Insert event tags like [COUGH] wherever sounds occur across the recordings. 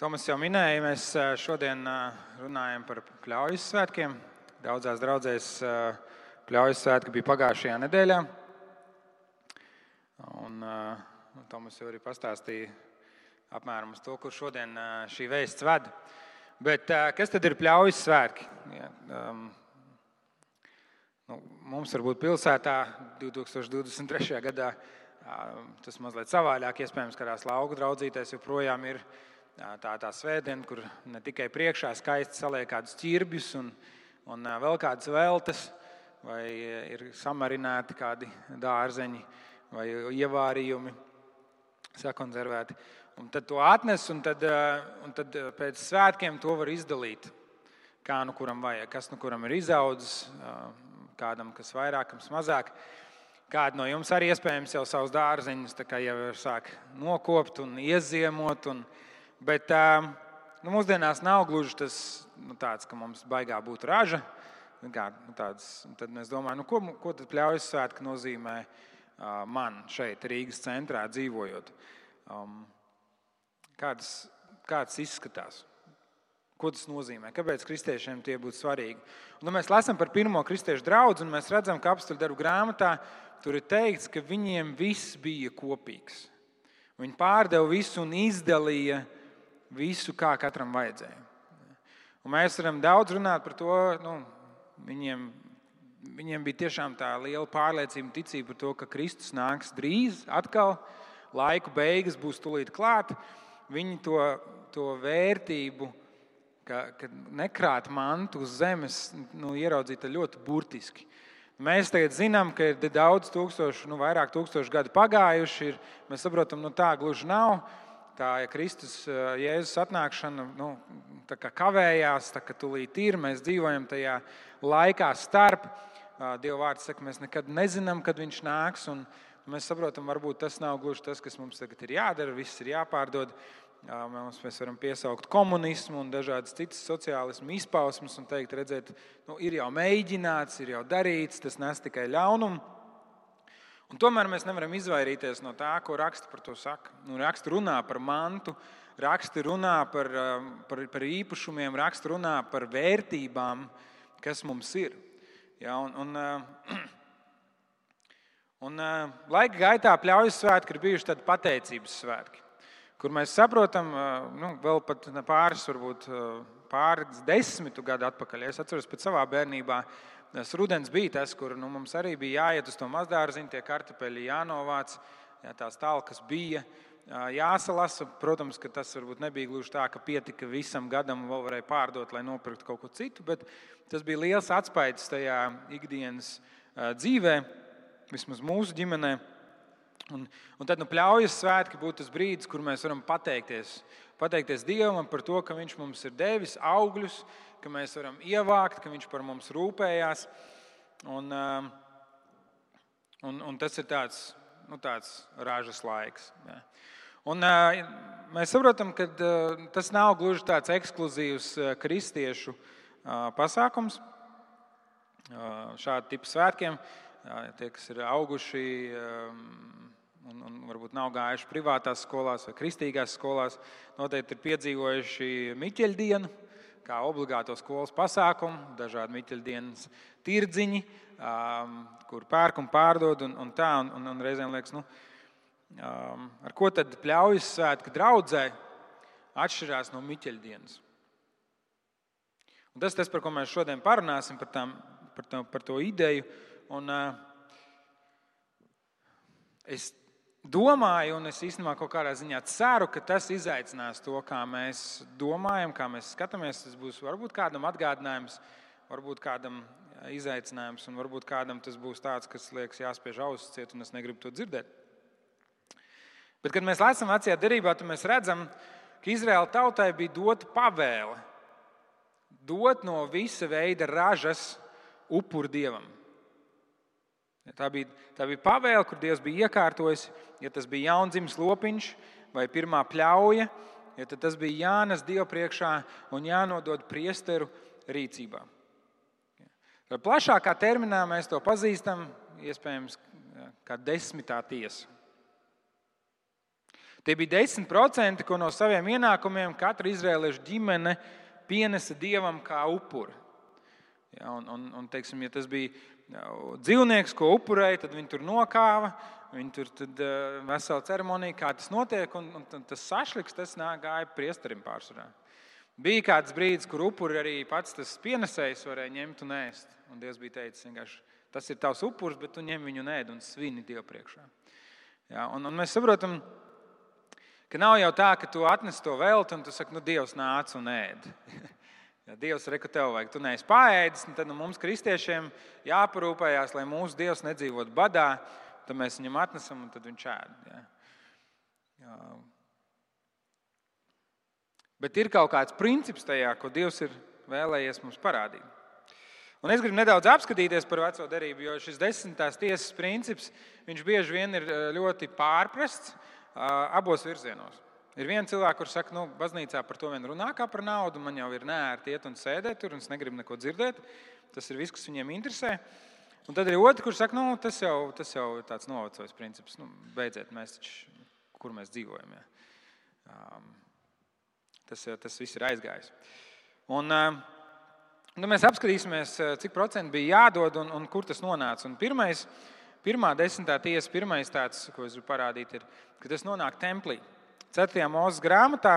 Tomas jau minēja, mēs šodien runājam par pļaujas svētkiem. Daudzās draudzēs pļaujas svētki bija pagājušajā nedēļā. Un, Tomas jau arī pastāstīja apmēram uz to, kur šodien šī vēsts ved. Bet kas tad ir pļaujas svētki? Ja, um, nu, mums varbūt pilsētā 2023. gadā tas mazliet savādāk, iespējams, kādās lauku draudzītēs joprojām ir tā, tā svētdiena, kur ne tikai priekšā skaisti saliek kādus ķirbjus un, un vēl kādas veltes, vai ir samarināti kādi dārzeņi vai ievārījumi sakonservēti. Un tad to atnes, un tad, un tad pēc svētkiem to var izdalīt. Kā nu kuram vajag, kas nu kuram ir izaudzis, kādam kas vairāk, kas mazāk. Kādi no jums arī iespējams jau savus dārzeņus jau sāk nokopt un ieziemot. Un, uh, Bet nu, mūsdienās nav gluži tas, nu, tāds, ka mums baigā būtu raža. Kā, nu, tāds, tad mēs domājam, nu, ko, ko tad pļaujas svētki nozīmē man šeit, Rīgas centrā dzīvojot. Um, kāds, kāds izskatās? Ko tas nozīmē? Kāpēc kristiešiem tie būtu svarīgi? Un, nu, mēs lasām par pirmo kristiešu draugu, un mēs redzam, ka apstuļu darbu grāmatā tur ir teikts, ka viņiem viss bija kopīgs. Viņi pārdeva visu un izdalīja visu, kā katram vajadzēja. Un mēs varam daudz runāt par to. Nu, viņiem, viņiem bija tiešām tā liela pārliecība, ticība par to, ka Kristus nāks drīz, atkal laiku beigas būs tūlīt klāt. Viņi to, to vērtību, ka, ka nekrāt mantu uz zemes, nu, ieraudzīja ļoti burtiski. Mēs tagad zinām, ka ir daudz tūkstošu, nu, vairāk tūkstošu gadu pagājuši. Ir, mēs saprotam, ka nu, tā gluži nav tā ja Kristus Jēzus atnākšana nu, kavējās, tā kā tūlīt ir. Mēs dzīvojam tajā laikā starp. Dieva vārds saka, mēs nekad nezinām, kad viņš nāks. Mēs saprotam, varbūt tas nav gluži tas, kas mums tagad ir jādara. Viss ir jāpārdod. Mums, mēs varam piesaukt komunismu un dažādas citas sociālismu izpausmes un teikt, redziet, nu, ir jau mēģināts, ir jau darīts, tas nes tikai ļaunumu. Un tomēr mēs nevaram izvairīties no tā, ko raksta par to saka. Nu, raksta runā par mantu, raksta runā par, um, par, par īpašumiem, raksta runā par vērtībām, kas mums ir. Ja, un, un, uh, [CLEARS THROAT] un, uh, laika gaitā pļaujas svētki ir bijuši tādi pateicības svētki, kur mēs saprotam, uh, nu, vēl pat pāris, varbūt pāris desmitu gadu atpakaļ. Es atceros pēc savā bērnībā Tas rudens bija tas, kur nu, mums arī bija jāiet uz to mazdārziņu, tie kartupeļi jānovāc, jā, tās talkas bija jāsalasa. Protams, ka tas varbūt nebija gluži tā, ka pietika visam gadam, vēl varēja pārdot, lai nopirktu kaut ko citu, bet tas bija liels atspējs tajā ikdienas dzīvē, vismaz mūsu ģimenē. Un, un tad nu, pļaujas svētki būtu tas brīdis, kur mēs varam pateikties, pateikties Dievam par to, ka Viņš mums ir devis augļus, ka mēs varam ievākt, ka Viņš par mums rūpējās. Un, um, un, un tas ir tāds, nu, tāds ražas laiks. Ja. Un, uh, mēs saprotam, ka uh, tas nav gluži tāds ekskluzīvs uh, kristiešu pasākums. Šādi tipi svētkiem, tie, kas ir auguši um, un, un varbūt nav gājuši privātās skolās vai kristīgās skolās, noteikti ir piedzīvojuši Miķeļdienu kā obligāto skolas pasākumu, dažādi miķeļdienas tirdziņi, um, kur pērk un pārdod. Un, un tā, un, un, un reizēm liekas, nu, um, ar ko tad pļaujas svētki draudzē atšķirās no miķeļdienas. Un tas tas, par ko mēs šodien parunāsim, par, tām, par, to, par to ideju. Un, uh, es domāju, un es īstenībā kaut kādā ziņā ceru, ka tas izaicinās to, kā mēs domājam, kā mēs skatāmies. Tas būs varbūt kādam atgādinājums, varbūt kādam izaicinājums, un varbūt kādam tas būs tāds, kas liekas jāspiež ausis ciet, un es negribu to dzirdēt. Bet, kad mēs lasām vecajā derībā, tad mēs redzam, ka Izraēla tautai bija dota pavēle dot no visa veida ražas upur dievam. Tā bija, tā bija pavēle, kur Dievs bija iekārtojis. Ja tas bija jaundzimis lopiņš vai pirmā pļauja, ja tad tas bija jānes Dieva priekšā un jānodod priesteru rīcībā. Ar plašākā terminā mēs to pazīstam, iespējams, kā desmitā tiesa. Tie bija 10%, ko no saviem ienākumiem katra izrēliešu ģimene pienesa dievam kā upuri. Ja, un, un, un, teiksim, ja tas bija dzīvnieks, ko upurēja, tad viņi tur nokāva. Viņi tur tad uh, vesela ceremonija, kā tas notiek, un, un tas sašliks, tas nāk gāja priesterim pārsvarā. Bija kāds brīdis, kur upuri arī pats tas pienesējs varēja ņemt un ēst. Un Dievs bija teicis, tas ir tavs upuris, bet tu ņem viņu un ēd un svini Dievu priekšā. Ja, un, un mēs saprotam, ka nav jau tā, ka tu atnes to velti un tu saki, nu, Dievs nāca un ēd. [LAUGHS] Ja Dievs reku tev vajag, tu neesi pāēdis, tad nu, mums, kristiešiem, jāparūpējās, lai mūsu Dievs nedzīvotu badā, tad mēs viņam atnesam un viņš ēd. Ja. Jā. Bet ir kaut kāds princips tajā, ko Dievs ir vēlējies mums parādīt. Un es gribu nedaudz apskatīties par veco derību, jo šis desmitās tiesas princips bieži vien ir eh, ļoti pārprasts abos virzienos. Ir viens cilvēks, kurš saka, ka nu, baznīcā par to vien runā kā par naudu, man jau ir nērti iet un sēdēt tur, un es negribu neko dzirdēt. Tas ir viss, kas viņiem interesē. Un tad ir otrs, kurš saka, nu, tas jau, tas jau ir tāds novecojis princips. Nu, beidziet, mēs taču, kur mēs dzīvojam. Ja. Um, tas, tas viss ir aizgājis. Un, uh, nu, mēs apskatīsimies, cik procentu bija jādod un, un kur tas nonāca. Un pirmais, pirmā desmitā tiesa, pirmais tāds, ko es gribu parādīt, ir, ka tas nonāk templī. 4. mūža grāmatā,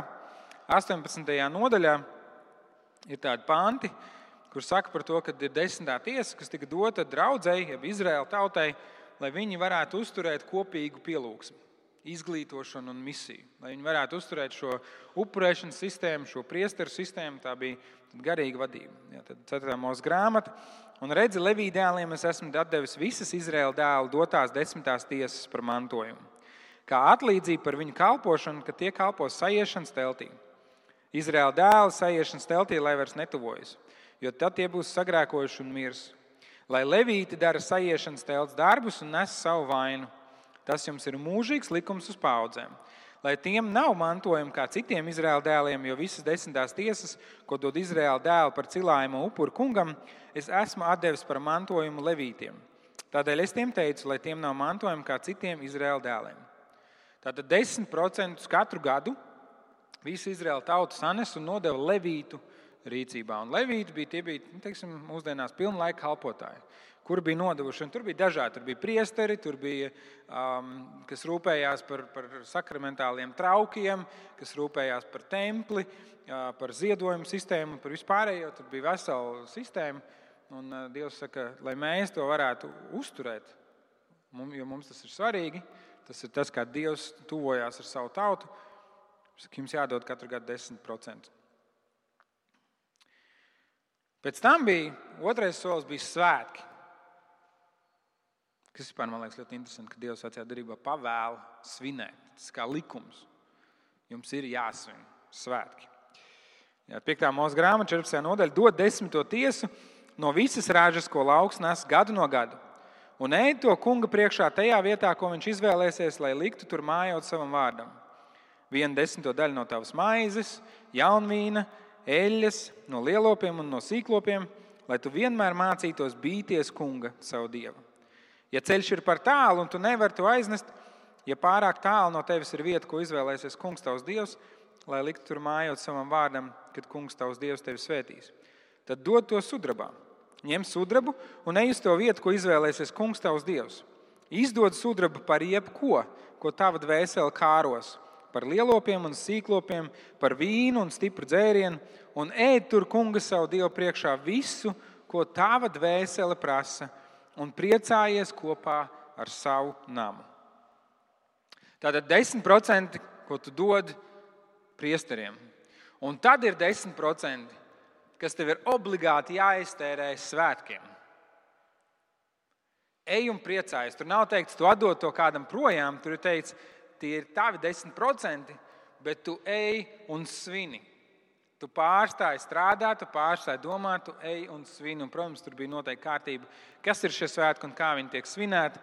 18. nodaļā, ir tādi panti, kur saka par to, ka ir desmitā tiesa, kas tika dota draudzēji, jeb Izraēla tautai, lai viņi varētu uzturēt kopīgu pielūgsmu, izglītošanu un misiju. Lai viņi varētu uzturēt šo upurēšanas sistēmu, šo priesteru sistēmu, tā bija garīga vadība. Ja, tad 4. mūža grāmata. Un redzi, Levija dēliem es esmu devis visas Izraēla dēlu dotās desmitās tiesas par mantojumu. Kā atlīdzība par viņu kalpošanu, ka tie kalpo sajiešanas teltī. Izraēla dēli sajiešanas teltī, lai vairs netuvojas jo tad tie būs sagrēkojuši un mirs. Lai levīti dara sajiešanas telts darbus un nes savu vainu. Tas jums ir mūžīgs likums uz paudzēm. Lai tiem nav mantojuma kā citiem Izraēla dēliem, jo visas desmitās tiesas, ko dod Izraēla dēlu par cilājumu upuru kungam, es esmu devis par mantojumu levītiem. Tādēļ es tiem teicu, lai tiem nav mantojuma kā citiem Izraēla dēliem. Tātad 10% katru gadu visu Izraēla tautu sanes un nodeva levītu rīcībā. Un Levīti bija, bija nu, teiksim, mūsdienās pilnlaika kalpotāji, kur bija nodevuši. Un tur bija dažādi. Tur bija priesteri, tur bija, um, kas rūpējās par, par sakramentāliem traukiem, kas rūpējās par templi, uh, par ziedojumu sistēmu, par vispārējo. Tur bija vesela sistēma. Un uh, Dievs saka, lai mēs to varētu uzturēt, jo mums tas ir svarīgi. Tas ir tas, kā Dievs tuvojās ar savu tautu. Jums jādod katru gadu 10%. Pēc tam bija otrais solis, bija svētki. Kas vispār man liekas ļoti interesanti, ka Dievs vecajā darbā pavēla svinēt. Tas kā likums. Jums ir jāsvin svētki. Jā, 5. mūža grāmata, 14. nodaļa, dod desmito tiesu no visas rāžas, ko lauks nes gadu no gada. Un ej to kunga priekšā tajā vietā, ko viņš izvēlēsies, lai liktu tur mājot savam vārdam. Vienu desmito daļu no tavas maizes, jaunvīna, eļļas, no lielopiem un no sīklopiem, lai tu vienmēr mācītos bīties kunga, savu dievu. Ja ceļš ir par tālu un tu nevari to aiznest, ja pārāk tālu no tevis ir vieta, ko izvēlēsies kungs tavs dievs, lai liktu tur mājot savam vārdam, kad kungs tavs dievs tevi svētīs, tad dod to sudrabā. Ņem sudrabu un ej uz to vietu, ko izvēlēsies kungs tavs dievs. Izdod sudrabu par jebko, ko tava dvēsele kāros par lielopiem un sīklopiem, par vīnu un stipru dzērienu, un ēd tur kunga savu dievu priekšā visu, ko tava dvēsele prasa, un priecājies kopā ar savu namu. Tātad 10%, ko tu dod priesteriem, un tad ir 10%, kas tev ir obligāti jāiztērē svētkiem. Ej un priecājies. Tur nav teikts, tu atdod to kādam projām, tur ir teikts, tie ir tavi 10%, bet tu ej un svini. Tu pārstāji strādāt, tu pārstāji domāt, tu ej un svini. Un, protams, tur bija noteikti kārtība, kas ir šie svētki un kā viņi tiek svinēti.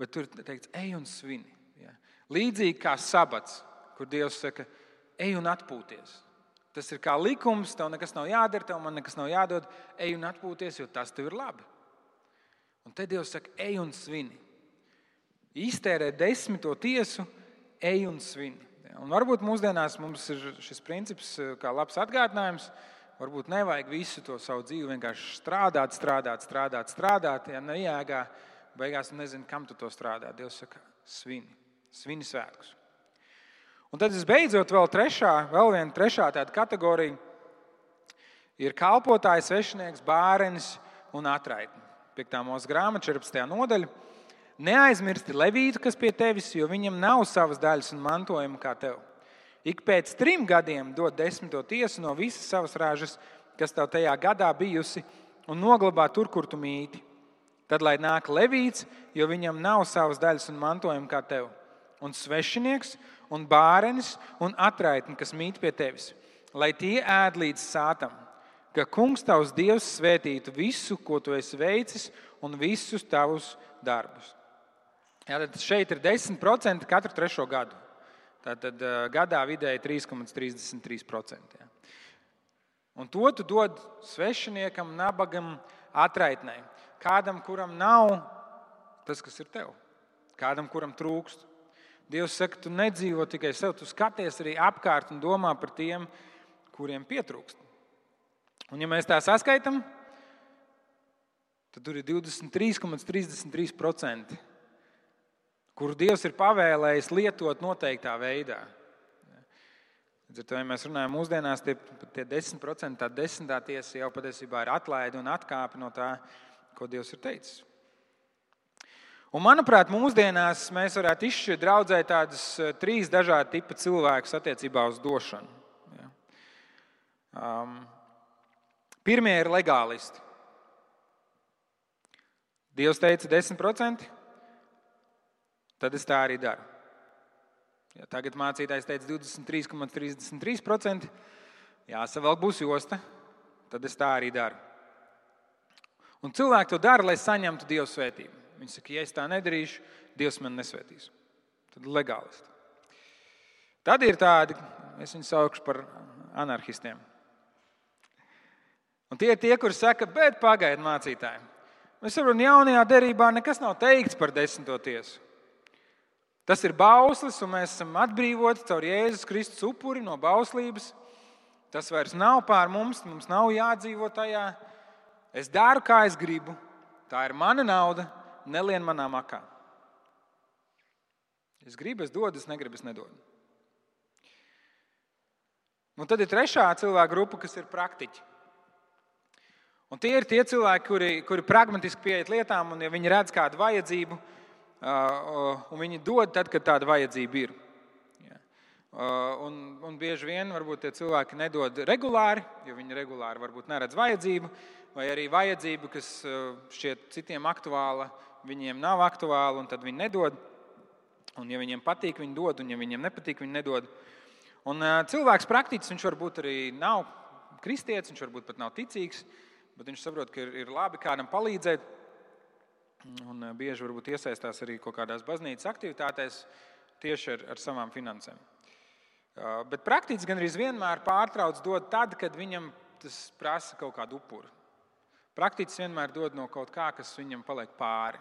Bet tur teikts, ej un svini. Ja. Līdzīgi kā sabats, kur Dievs saka, ej un atpūties. Tas ir kā likums, tev nekas nav jādara, tev man nekas nav jādod. Ej un atpūties, jo tas tev ir labi. Un te Dievs saka, ej un svini iztērēt desmito tiesu ej un svini. Un varbūt mūsdienās mums ir šis princips, kā labs atgādinājums. Varbūt nevajag visu to savu dzīvi vienkārši strādāt, strādāt, strādāt, strādāt. Ja neiegā, beigās nezinu, kam tu to strādā. Dievs saka, svini, svini svētkus. Un tad visbeidzot, vēl trešā, vēl viena trešā tāda kategorija ir kalpotājs, svešinieks, bērns un atraitne. 5. mūža grāmata, 14. nodaļa. Neaizmirsti Levītu, kas pie tevis, jo viņam nav savas daļas un mantojuma kā tev. Ik pēc trim gadiem dod desmito tiesu no visas savas ražas, kas tev tajā gadā bijusi, un noglabā tur, kur tu mīti. Tad lai nāk Levīts, jo viņam nav savas daļas un mantojuma kā tev, un svešinieks, un bērns un atraitni, kas mīt pie tevis, lai tie ēd līdz sātam, ka kungs tavs dievs svētītu visu, ko tu esi veicis, un visus tavus darbus. Jā, tad šeit ir 10% katru trešo gadu. Tātad gadā vidēji 3,33%. Jā. Un to tu dod svešiniekam, nabagam, atraitnei. Kādam, kuram nav tas, kas ir tev, kādam, kuram trūkst. Dievs saka, tu nedzīvo tikai sev, tu skaties arī apkārt un domā par tiem, kuriem pietrūkst. Un, ja mēs tā saskaitām, tad tur ir 23,33%, kuru Dievs ir pavēlējis lietot noteiktā veidā. Līdz ar to, ja mēs runājam mūsdienās, tie, tie 10%, tā desmitā tiesa jau patiesībā ir atlaide un atkāpe no tā, ko Dievs ir teicis. Un, manuprāt, mūsdienās mēs varētu izšķirt draudzē tādus eh, trīs dažādu tipu cilvēkus attiecībā uz došanu. Ja. Um, pirmie ir legālisti. Dievs teica 10%, tad es tā arī daru. Ja tagad mācītājs teica 23,33%, jāsavelk būs josta, tad es tā arī daru. Un cilvēki to dara, lai saņemtu Dieva svētību. Viņi saka, ja es tā nedarīšu, Dievs man nesvētīs. Tad legālisti. Tad ir tādi, es viņus saukšu par anarchistiem. Un tie ir tie, kuri saka, bet pagaidiet, mācītāji. Mēs saprotam, jaunajā derībā nekas nav teikts par desmito tiesu. Tas ir bauslis, un mēs esam atbrīvoti caur Jēzus Kristus upuri no bauslības. Tas vairs nav pār mums, mums nav jādzīvo tajā. Es daru, kā es gribu. Tā ir mana nauda, nelien manā makā. Es gribu, es dodu, es negribu, es nedodu. Un tad ir trešā cilvēka grupa, kas ir praktiķi. Un tie ir tie cilvēki, kuri, kuri pragmatiski pieiet lietām, un ja viņi redz kādu vajadzību, un viņi dod tad, kad tāda vajadzība ir. Un, un bieži vien varbūt tie cilvēki nedod regulāri, jo viņi regulāri varbūt neredz vajadzību, vai arī vajadzību, kas šķiet citiem aktuāla, viņiem nav aktuāla, un tad viņi nedod. Un, ja viņiem patīk, viņi dod, un, ja viņiem nepatīk, viņi nedod. Un, cilvēks praktiski viņš varbūt arī nav kristietis, viņš varbūt pat nav ticīgs, bet viņš saprot, ka ir, ir labi kādam palīdzēt. Un bieži varbūt iesaistās arī kaut kādās baznīcas aktivitātēs tieši ar, ar savām finansēm. Bet praktiski gan arī vienmēr pārtrauc dot tad, kad viņam tas prasa kaut kādu upuru. Praktiski vienmēr dod no kaut kā, kas viņam paliek pāri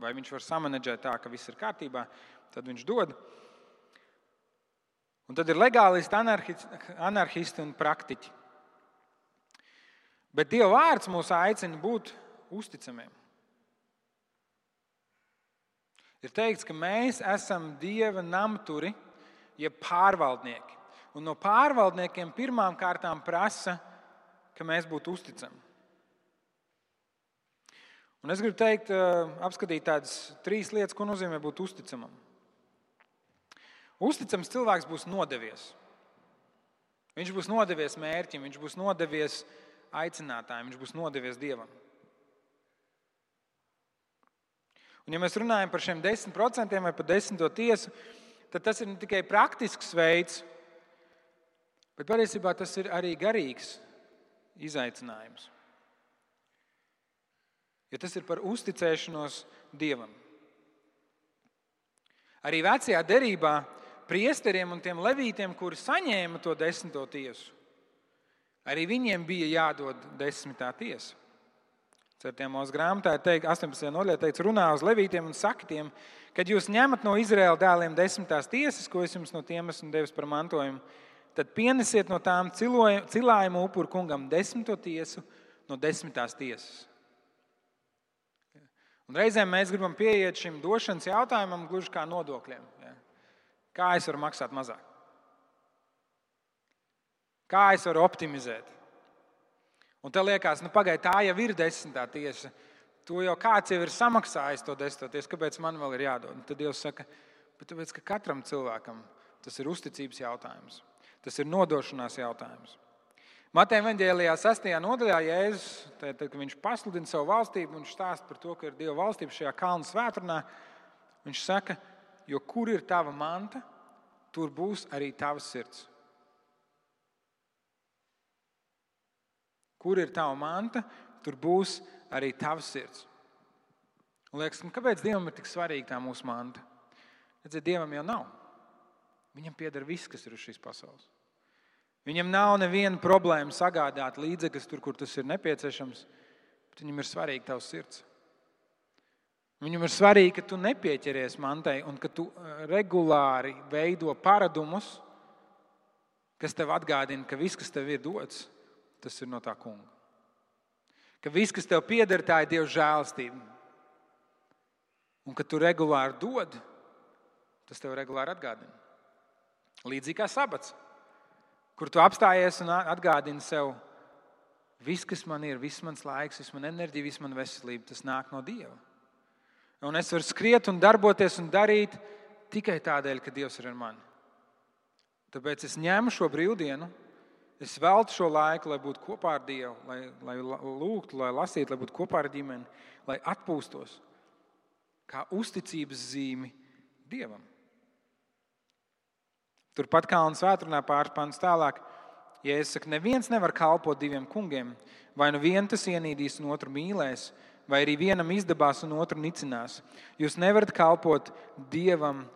vai viņš var samanģēt tā, ka viss ir kārtībā, tad viņš dod. Un tad ir legālisti, anarchisti un praktiķi. Bet Dieva vārds mūs aicina būt uzticamiem. Ir teikts, ka mēs esam Dieva namturi, jeb pārvaldnieki. Un no pārvaldniekiem pirmām kārtām prasa, ka mēs būtu uzticami. Un es gribu teikt, apskatīt tādas trīs lietas, ko nozīmē būt uzticamam. Uzticams cilvēks būs nodevies. Viņš būs nodevies mērķim, viņš būs nodevies aicinātājiem, viņš būs nodevies dievam. Un, ja mēs runājam par šiem 10% vai par desmito tiesu, tad tas ir ne tikai praktisks veids, bet patiesībā tas ir arī garīgs izaicinājums jo tas ir par uzticēšanos Dievam. Arī vecajā derībā priesteriem un tiem levītiem, kuri saņēma to desmito tiesu, arī viņiem bija jādod desmitā tiesa. 4. mūsu grāmatā ir teikts, 18. nodaļā teikts, runā uz levītiem un saka tiem, kad jūs ņemat no Izraēla dēliem desmitās tiesas, ko es jums no tiem esmu devis par mantojumu, tad pienesiet no tām cilājumu upuru kungam desmito tiesu no desmitās tiesas. Un reizēm mēs gribam pieiet šim došanas jautājumam gluži kā nodokļiem. Ja? Kā es varu maksāt mazāk? Kā es varu optimizēt? Un te liekas, nu, pagaidi, tā jau ir desmitā tiesa. To jau kāds jau ir samaksājis to desmito tiesu, kāpēc man vēl ir jādod? Un tad Dievs saka, bet tāpēc, ka katram cilvēkam tas ir uzticības jautājums. Tas ir nodošanās jautājums. Mateja Vāģēlijā 6. nodaļā Jēzus, tad, kad viņš pasludina savu valstību, viņš stāsta par to, ka ir Dieva valstība šajā kalnu svētdienā. Viņš saka, jo kur ir tava manta, tur būs arī tava sirds. Kur ir tava manta, tur būs arī tava sirds. Un liekas, nu, kāpēc Dievam ir tik svarīga tā mūsu manta? Redziet, Dievam jau nav. Viņam pieder viss, kas ir uz šīs pasaules. Viņam nav neviena problēma sagādāt līdzekļus tur, kur tas ir nepieciešams, bet viņam ir svarīga tavs sirds. Viņam ir svarīgi, ka tu nepieķeries mantai un ka tu eh, regulāri veido paradumus, kas tev atgādina, ka viss, kas tev ir dots, tas ir no tā kunga. Ka viss, kas tev pieder, tā ir Dieva žēlastība. Un ka tu regulāri dod, tas tev regulāri atgādina. Līdzīgi kā sabats kur tu apstājies un atgādini sev, viss, kas man ir, viss mans laiks, viss man enerģija, viss man veselība, tas nāk no Dieva. Un es varu skriet un darboties un darīt tikai tādēļ, ka Dievs ir ar mani. Tāpēc es ņemu šo brīvdienu, es veltu šo laiku, lai būtu kopā ar Dievu, lai, lai lūgtu, lai lasītu, lai būtu kopā ar ģimeni, lai atpūstos kā uzticības zīmi Dievam. Turpat Kalnu svētdienā pāris pants tālāk. Ja es saku, neviens nevar kalpot diviem kungiem, vai nu viens tas ienīdīs un otru mīlēs, vai arī vienam izdabās un otru nicinās. Jūs nevarat kalpot dievam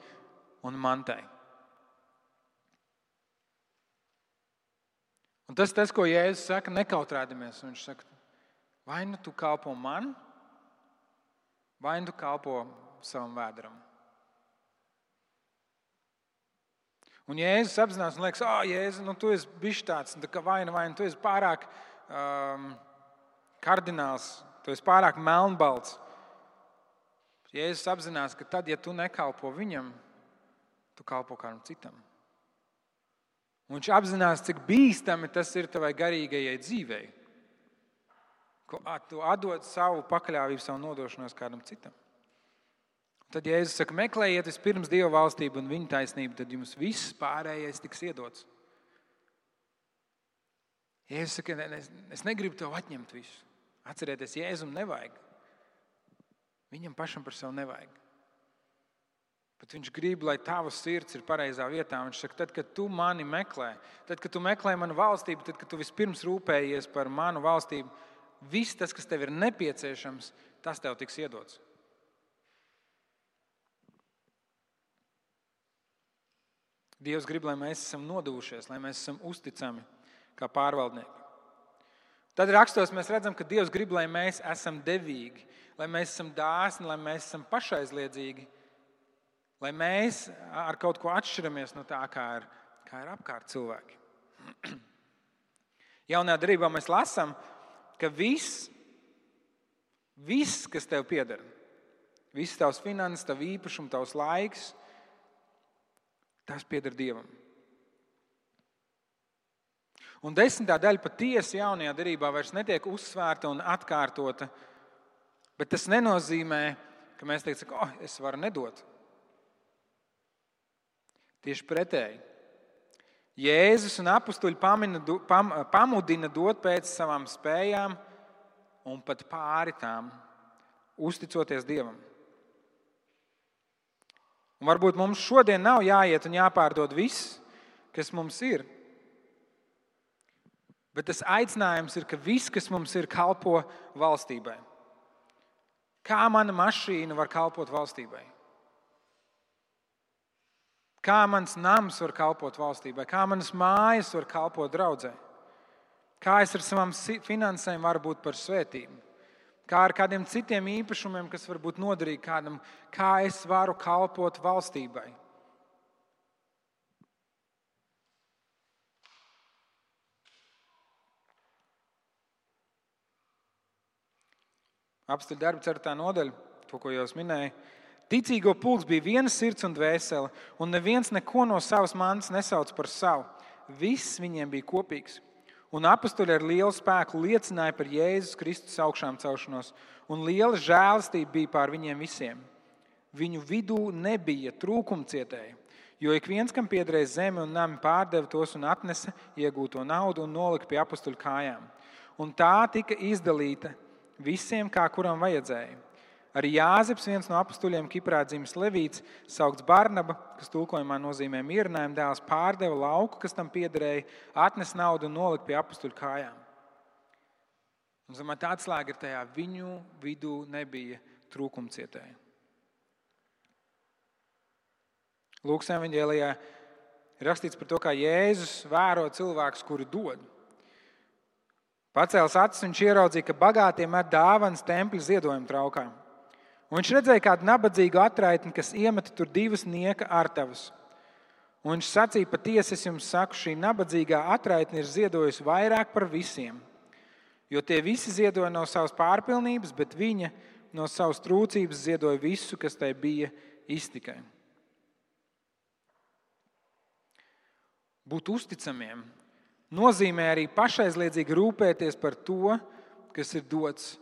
un mantai. Un tas, tas, ko Jēzus saka, nekautrēdamies. Viņš saka, vai nu tu kalpo man, vai nu tu kalpo savam vēdram. Un Jēzus apzinās, un liekas, ah, Jēzus, nu, tu esi bijis tāds, tā kā vaina, vaina, tu esi pārāk um, kardināls, tu esi pārāk melnbalts. Jēzus apzinās, ka tad, ja tu nekalpo viņam, tu kalpo kādam citam. Un viņš apzinās, cik bīstami tas ir tavai garīgajai dzīvei. Tu atdod savu pakļāvību, savu nodošanos kādam citam. Tad Jēzus saka, meklējiet vispirms Dieva valstību un viņa taisnību, tad jums viss pārējais tiks iedots. Jēzus saka, ne, es, es negribu tev atņemt visu. Atcerieties, Jēzum nevajag. Viņam pašam par sevi nevajag. Bet viņš grib, lai tavs sirds ir pareizā vietā. Viņš saka, tad, kad tu mani meklē, tad, kad tu meklē manu valstību, tad, kad tu vispirms rūpējies par manu valstību, viss tas, kas tev ir nepieciešams, tas tev tiks iedots. Dievs grib, lai mēs esam nodevušies, lai mēs esam uzticami kā pārvaldnieki. Tad rakstos mēs redzam, ka Dievs grib, lai mēs esam devīgi, lai mēs esam dāsni, lai mēs esam pašaizliedzīgi, lai mēs ar kaut ko atšķiramies no tā, kā ir, kā ir apkārt cilvēki. [CLEARS THROAT] Jaunajā darbā mēs lasām, ka viss, viss, kas tev pieder, viss tavs finanses, tavs īpašums, tavs laiks, Tas pieder Dievam. Un desmitā daļa patiesi jaunajā darbā vairs netiek uzsvērta un atkārtota. Bet tas nenozīmē, ka mēs teiksim, ka oh, es varu nedot. Tieši pretēji. Jēzus un apstuļi pam, pamudina dot pēc savām spējām un pat pāri tām, uzticoties Dievam. Un varbūt mums šodien nav jāiet un jāpārdod viss, kas mums ir. Bet tas aicinājums ir, ka viss, kas mums ir, kalpo valstībai. Kā mana mašīna var kalpot valstībai? Kā mans nams var kalpot valstībai? Kā manas mājas var kalpot draudzē? Kā es ar savām finansēm varu būt par svētību? Kā ar kādiem citiem īpašumiem, kas var būt noderīgi kādam, kā es varu kalpot valstībai. Apsteļ darba ceturtā nodaļa, to, ko jau minēju. Ticīgo pulks bija viena sirds un dvēsele, un neviens neko no savas mantas nesauc par savu. Viss viņiem bija kopīgs. Un apstuļi ar lielu spēku liecināja par Jēzus Kristus augšām celšanos, un liela žēlastība bija pār viņiem visiem. Viņu vidū nebija trūkumcietēji, jo ik viens, kam piederēja zeme un nami, pārdeva tos un atnesa iegūto naudu un nolika pie apstuļu kājām. Un tā tika izdalīta visiem, kā kuram vajadzēja. Arī Jāzeps, viens no apstuļiem, Kiprā dzimis Levīts, saukts Barnaba, kas tulkojumā nozīmē mierinājumu dēls, pārdeva lauku, kas tam piederēja, atnesa naudu un nolika pie apstuļu kājām. Un, zamā, tā atslēga ir tajā, viņu vidū nebija trūkumcietēji. Lūks evanģēlijā ir rakstīts par to, kā Jēzus vēro cilvēkus, kuri dod. Pacēlis acis, viņš ieraudzīja, ka bagātiem met dāvanas tempļa ziedojuma traukām. Un viņš redzēja kādu nabadzīgu atraitni, kas iemeta tur divas nieka artavas. Un viņš sacīja, patiesi es jums saku, šī nabadzīgā atraitne ir ziedojusi vairāk par visiem. Jo tie visi ziedoja no savas pārpilnības, bet viņa no savas trūcības ziedoja visu, kas tai bija iztikai. Būt uzticamiem nozīmē arī pašaizliedzīgi rūpēties par to, kas ir dots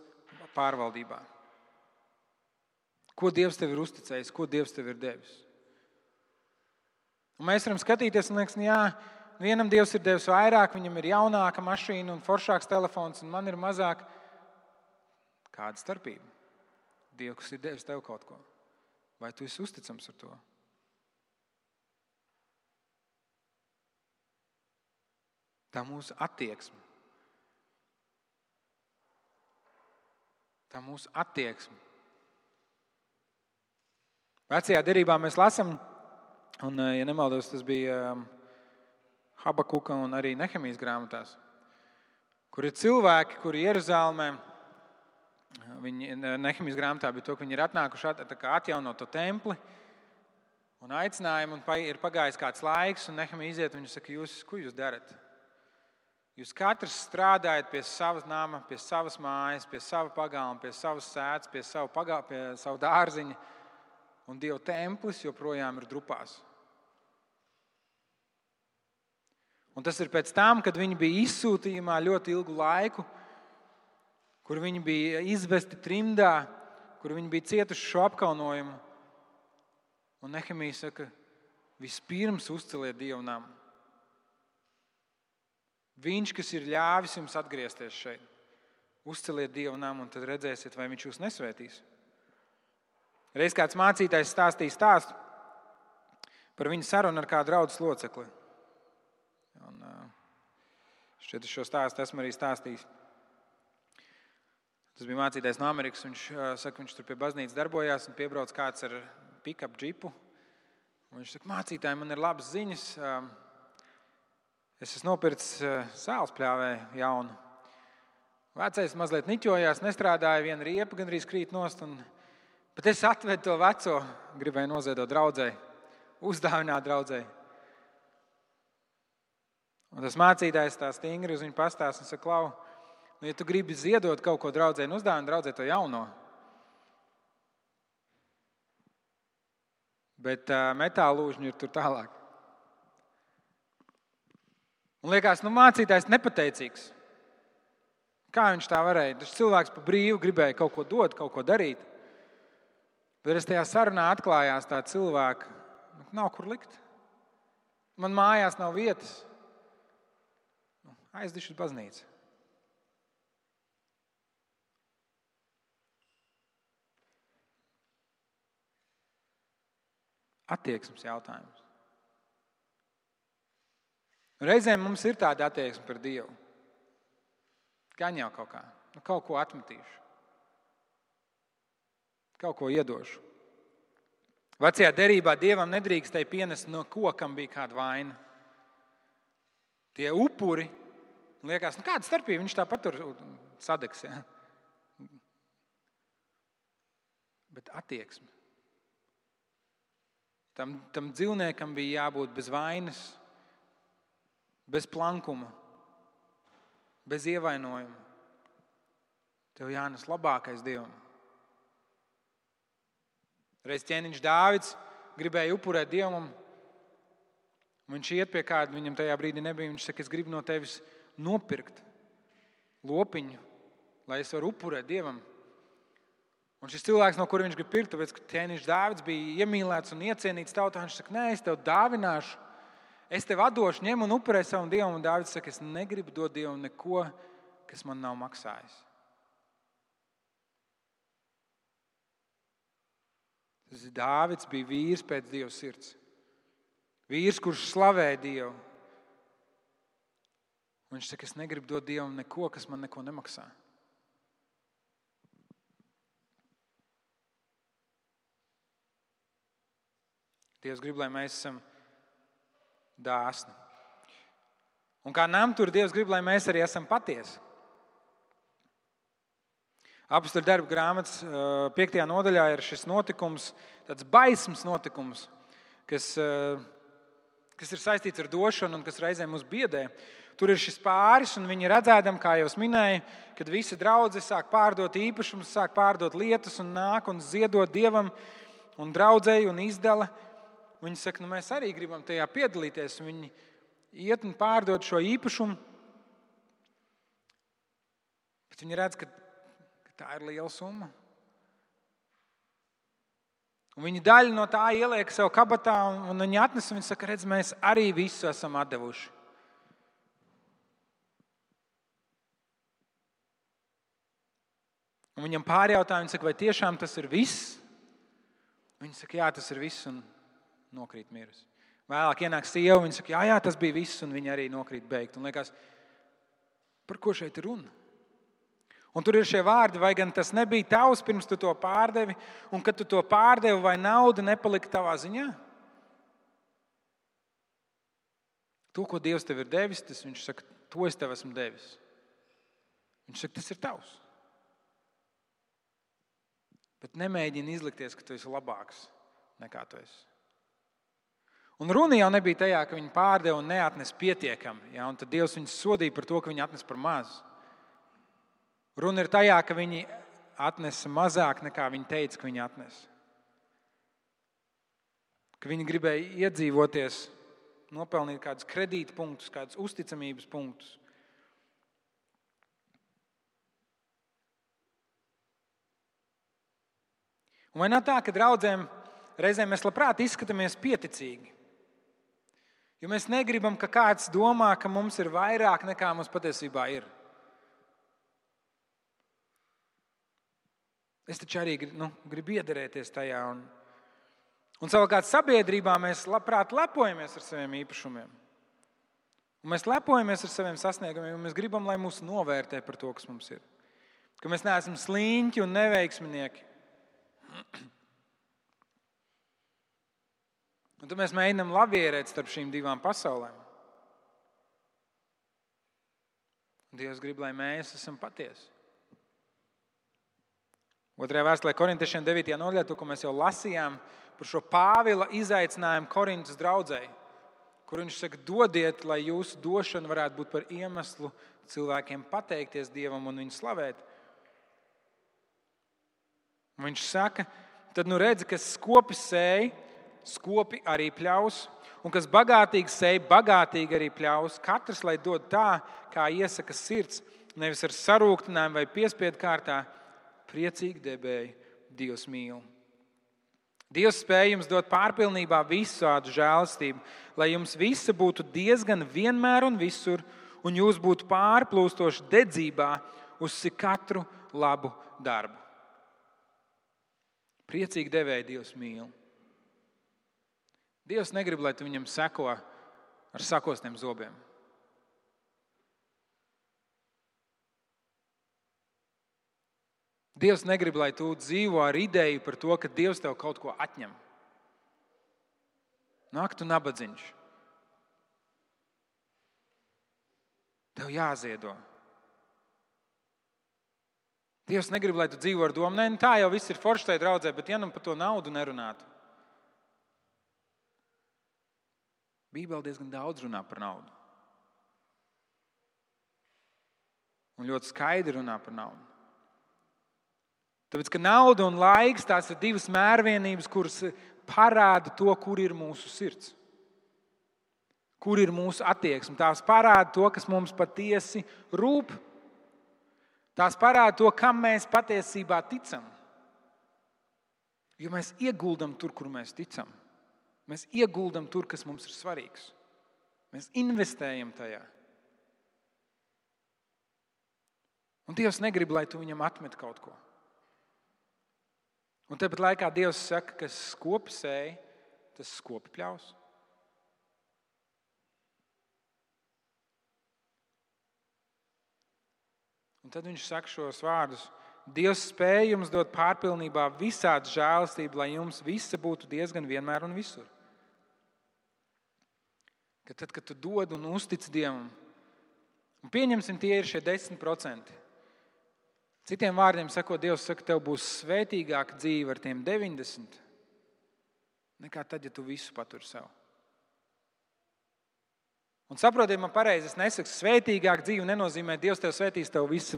pārvaldībā. Ko Dievs tev ir uzticējis, ko Dievs tev ir devis? Un mēs varam skatīties un liekas, nu jā, vienam Dievs ir devis vairāk, viņam ir jaunāka mašīna un foršāks telefons, un man ir mazāk. Kāda starpība? Dievs ir devis tev kaut ko. Vai tu esi uzticams ar to? Tā mūsu attieksme. Tā mūsu attieksme. Vecajā derībā mēs lasām, un, eh, ja nemaldos, tas bija um, Habakuka un arī Nehemijas grāmatās, kur ir cilvēki, kuri Jeruzalemē, viņi Nehemijas grāmatā bija to, ka viņi ir atnākuši at, atjaunot to templi un aicinājumu, un ir pagājis kāds laiks, un Nehemija iziet, un viņi saka, jūs, ko jūs darat? Jūs katrs strādājat pie savas nama, pie savas mājas, pie sava pagalma, pie savas sēdes, pie savu, pagā, pie savu dārziņu un Dieva templis joprojām ir drupās. Un tas ir pēc tam, kad viņi bija izsūtījumā ļoti ilgu laiku, kur viņi bija izvesti trimdā, kur viņi bija cietuši šo apkaunojumu. Un Nehemija saka, vispirms uzceliet dievu namu. Viņš, kas ir ļāvis jums atgriezties šeit, uzceliet dievu namu, un tad redzēsiet, vai viņš jūs nesvētīs. Reiz kāds mācītājs stāstīja stāstu par viņu sarunu ar kādu draugu locekli. Un, šķiet, es šo stāstu esmu arī stādījis. Tas bija mācītājs no Amerikas. Viņš saka, viņš tur pie baznīcas darbojās un piebrauc kāds ar pick-up džipu. Viņš saka, mācītāji, man ir labas ziņas. Es esmu nopircis sāls pļāvēju jaunu. Vecais mazliet niķojās, nestrādāja, viena riepa gandrīz krīt nost. Un, Bet es atvedu to veco, gribēju noziedot draudzēji, uzdāvināt draudzēji. Un tas mācītājs tā stingri uz viņu pastāsta un saka, Klau, nu, ja tu gribi ziedot kaut ko draudzēji, nu uzdāvināt draudzēji to jauno. Bet uh, metāla lūžņi ir tur tālāk. Un liekas, nu mācītājs nepateicīgs. Kā viņš tā varēja? Tas cilvēks pa brīvu gribēja kaut ko dot, kaut ko darīt. Bet es tajā sarunā atklājās tā cilvēka, nu, nav kur likt. Man mājās nav vietas. Nu, Aizdišu uz baznīcu. Attieksmes jautājums. Reizēm mums ir tāda attieksme par Dievu. Gan jau kaut kā, nu, kaut ko atmetīšu. Kaut ko iedošu. Vecajā derībā dievam nedrīkstēja pienest no kokam bija kāda vaina. Tie upuri, liekas, nu kāda starpība, viņš tāpat tur sadegs. Ja? bet attieksme. Tam, tam dzīvniekam bija jābūt bez vainas, bez plankuma, bez ievainojuma. Tev jānes labākais dievam. Reiz ķēniņš Dāvids gribēja upurēt dievam. Viņš iet pie kāda, viņam tajā brīdī nebija. Viņš saka, es gribu no tevis nopirkt lopiņu, lai es varu upurēt dievam. Un šis cilvēks, no kura viņš grib pirkt, tāpēc, ka ķēniņš Dāvids bija iemīlēts un iecienīts tautā, viņš saka, nē, es tev dāvināšu, es tev atdošu, ņem un upurē savam dievam. Un Dāvids saka, es negribu dot dievam neko, kas man nav maksājis. Tas Dāvids bija vīrs pēc Dieva sirds. Vīrs, kurš slavēja Dievu. Viņš saka, es negribu dot Dievam neko, kas man neko nemaksā. Dievs grib, lai mēs esam dāsni. Un kā namtur, Dievs grib, lai mēs arī esam patiesi. Apstākļu darba grāmatas 5. nodaļā ir šis notikums, tāds baisms notikums, kas, kas ir saistīts ar došanu un kas reizēm mūs biedē. Tur ir šis pāris, un viņi redzēdam, kā jau minēju, kad visi draugi sāk pārdot īpašumus, sāk pārdot lietas un nāk un ziedot dievam un draudzēji un izdala. Viņi saka, nu, mēs arī gribam tajā piedalīties. Viņi iet un pārdod šo īpašumu. Bet viņi redz, ka Tā ir liela summa. Un viņi daļu no tā ieliek sev kabatā, un viņi atnes un viņi saka, redz, mēs arī visu esam devuši. Un viņam pārjautā, viņa saka, vai tiešām tas ir viss? Viņa saka, jā, tas ir viss, un nokrīt miris. Vēlāk ienāk sieva, viņa saka, jā, jā, tas bija viss, un viņa arī nokrīt beigt. Un liekas, par ko šeit ir runa? Un tur ir šie vārdi, vai gan tas nebija tavs pirms tu to pārdevi, un kad tu to pārdevi, vai nauda nepalika tavā ziņā? To, ko Dievs tev ir devis, tas viņš saka, to es tev esmu devis. Viņš saka, tas ir tavs. Bet nemēģini izlikties, ka tu esi labāks nekā tu esi. Un runa jau nebija tajā, ka viņi pārdeva un neatnesa pietiekami. Ja? Un tad Dievs viņus sodīja par to, ka viņi atnesa par mazu. Runa ir tajā, ka viņi atnesa mazāk nekā viņi teica, ka viņi atnesa. Ka viņi gribēja iedzīvoties, nopelnīt kādus kredītpunktus, kādus uzticamības punktus. Un vai nav tā, ka draudzēm reizēm mēs labprāt izskatāmies pieticīgi? Jo mēs negribam, ka kāds domā, ka mums ir vairāk nekā mums patiesībā ir. Es taču arī nu, gribu iederēties tajā. Un, un savukārt sabiedrībā mēs labprāt lepojamies ar saviem īpašumiem. Un mēs lepojamies ar saviem sasniegumiem, un mēs gribam, lai mūs novērtē par to, kas mums ir. Ka mēs neesam sliņķi un neveiksminieki. [CLEARS THROAT] Un tad mēs mēģinām lavierēt starp šīm divām pasaulēm. Dievs grib, lai mēs esam patiesi. Otrajā vēstulē korintiešiem 9. nodaļā, ko mēs jau lasījām par šo Pāvila izaicinājumu Korintas draugai, kur viņš saka, dodiet, lai jūsu došana varētu būt par iemeslu cilvēkiem pateikties Dievam un viņu slavēt. Un viņš saka, tad nu redzi, kas skopi sēž, skopi arī pļaus, un kas bagātīgi sēž, bagātīgi arī pļaus. Katrs lai dod tā, kā iesaka sirds, nevis ar sarūktinājumu vai piespiedu kārtā priecīgi debēji, Dievs mīl. Dievs spēj jums dot pārpilnībā visādu žēlastību, lai jums visi būtu diezgan vienmēr un visur, un jūs būtu pārplūstoši dedzībā uz katru labu darbu. Priecīgi devēja Dievs mīl. Dievs negrib, lai tu viņam seko ar sakostiem zobiem. Dievs negrib, lai tu dzīvo ar ideju par to, ka Dievs tev kaut ko atņem. Nāk, tu nabadzīņš. Tev jāziedo. Dievs negrib, lai tu dzīvo ar domu, nē, nu tā jau viss ir forši tajā draudzē, bet ja nu par to naudu nerunātu. Bībelē diezgan daudz runā par naudu. Un ļoti skaidri runā par naudu. Tāpēc, ka nauda un laiks tās ir divas mērvienības, kuras parāda to, kur ir mūsu sirds. Kur ir mūsu attieksme? Tās parāda to, kas mums patiesi rūp. Tās parāda to, kam mēs patiesībā ticam. Jo mēs ieguldam tur, kur mēs ticam. Mēs ieguldam tur, kas mums ir svarīgs. Mēs investējam tajā. Un Dievs negrib, lai tu viņam atmet kaut ko. Un tāpat laikā Dievs saka, ka skopi sēž, tas skopi pļaus. Un tad viņš saka šos vārdus. Dievs spēj jums dot pārpilnībā visādi žēlastību, lai jums visa būtu diezgan vienmēr un visur. Ka tad, kad tu dod un uztic Dievam, un pieņemsim, tie ir šie 10%. Citiem vārdiem sakot, Dievs saka, tev būs svētīgāka dzīve ar tiem 90, nekā tad, ja tu visu paturi sev. Un saprotiet, man pareizi, es nesaku, svētīgāk dzīve nenozīmē, Dievs tev svētīs, tev viss,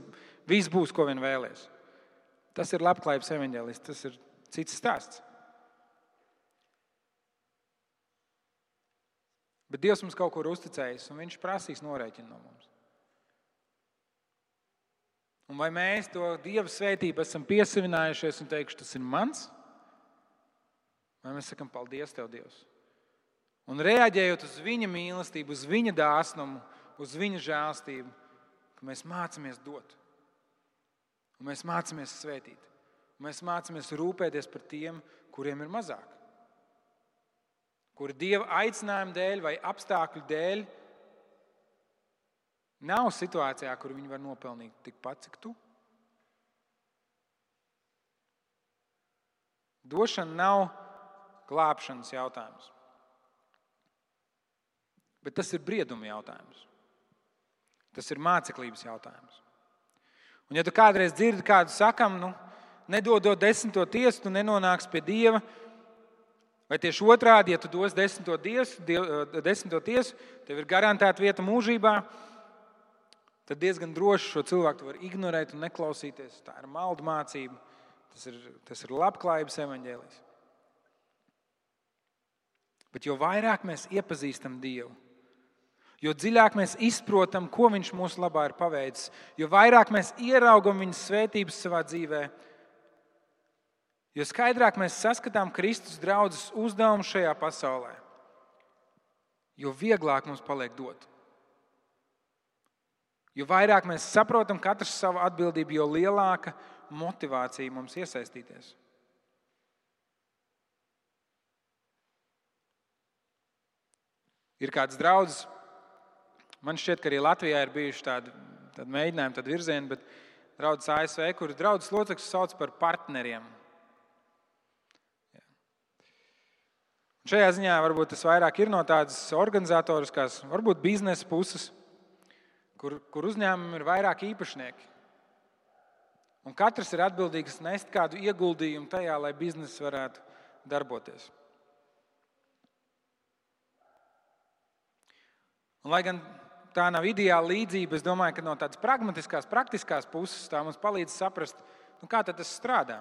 viss būs, ko vien vēlēsies. Tas ir labklājības evaņģēlis, tas ir cits stāsts. Bet Dievs mums kaut ko ir uzticējis, un Viņš prasīs norēķinu no mums. Un vai mēs to Dieva svētību esam piesavinājušies un teikuši, tas ir mans? Vai mēs sakam, paldies, Tev, Dievs? Un reaģējot uz Viņa mīlestību, uz Viņa dāsnumu, uz Viņa žēlstību, ka mēs mācāmies dot, un mēs mācāmies svētīt, un mēs mācāmies rūpēties par tiem, kuriem ir mazāk, kuri Dieva aicinājuma dēļ vai apstākļu dēļ Nav situācijā, kur viņi var nopelnīt tikpat, cik tu. Došana nav glābšanas jautājums. Bet tas ir brieduma jautājums. Tas ir māceklības jautājums. Un, ja tu kādreiz dzirdi kādu sakam, nu, nedodot desmito tiesu, tu nenonāksi pie dieva. Vai tieši otrādi, ja tu dos desmito, tiesu, desmito tiesu, tev ir garantēta vieta mūžībā, tad diezgan droši šo cilvēku var ignorēt un neklausīties. Tā ir maldu mācība, tas ir, tas ir labklājības evaņģēlijs. Bet jo vairāk mēs iepazīstam Dievu, jo dziļāk mēs izprotam, ko Viņš mūsu labā ir paveicis, jo vairāk mēs ieraugam Viņa svētības savā dzīvē, jo skaidrāk mēs saskatām Kristus draudzes uzdevumu šajā pasaulē, jo vieglāk mums paliek dot. Jo vairāk mēs saprotam katrs savu atbildību, jo lielāka motivācija mums iesaistīties. Ir kāds draugs, man šķiet, ka arī Latvijā ir bijuši tādi, tādi mēģinājumi, tādi virzieni, bet draugs ASV, kur draugs locekļus sauc par partneriem. Un šajā ziņā varbūt tas vairāk ir no tādas organizatoriskās, varbūt biznesa puses kur, kur uzņēmumam ir vairāk īpašnieki. Un katrs ir atbildīgs nest kādu ieguldījumu tajā, lai biznesa varētu darboties. Un, lai gan tā nav ideāla līdzība, es domāju, ka no tādas pragmatiskās, praktiskās puses tā mums palīdz saprast, nu, kā tas strādā.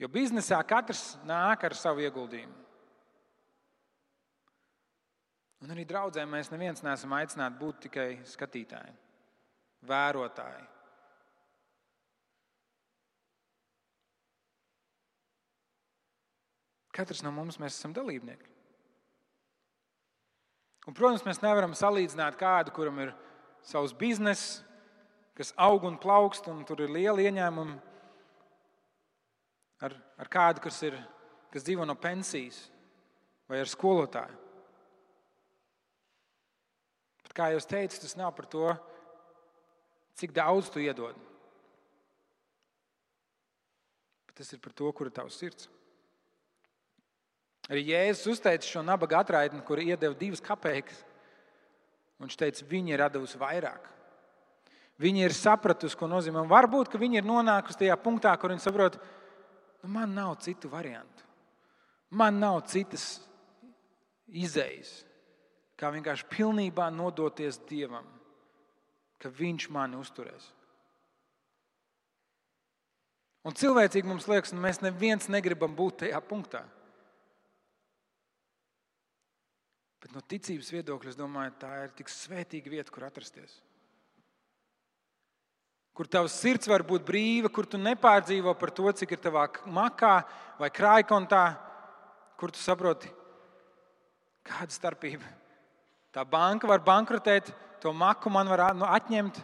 Jo biznesā katrs nāk ar savu ieguldījumu. Un arī draudzē mēs neviens neesam aicināti būt tikai skatītāji, vērotāji. Katrs no mums esam dalībnieki. Un, protams, mēs nevaram salīdzināt kādu, kuram ir savs bizness, kas aug un plaukst, un tur ir liela ieņēmuma, ar, ar kādu, kas, ir, kas dzīvo no pensijas vai ar skolotāju. Kā jau teicu, tas nav par to, cik daudz tu iedod. Bet tas ir par to, kur ir tavs sirds. Arī Jēzus uzteica šo nabaga atraitni, kur iedeva divas kapeikas. Viņš teica, viņa ir devusi vairāk. Viņi ir sapratusi, ko nozīmē. Un varbūt viņi ir nonākuši tajā punktā, kur viņi saprot, nu, man nav citu variantu. Man nav citas izējas, kā vienkārši pilnībā nodoties Dievam, ka Viņš mani uzturēs. Un cilvēcīgi mums liekas, ka nu, mēs neviens negribam būt tajā punktā. Bet no ticības viedokļa, es domāju, tā ir tik svētīga vieta, kur atrasties kur tavs sirds var būt brīva, kur tu nepārdzīvo par to, cik ir tavā makā vai krājkontā, kur tu saproti, kāda starpība. Tā banka var bankrotēt, to maku man var nu, atņemt,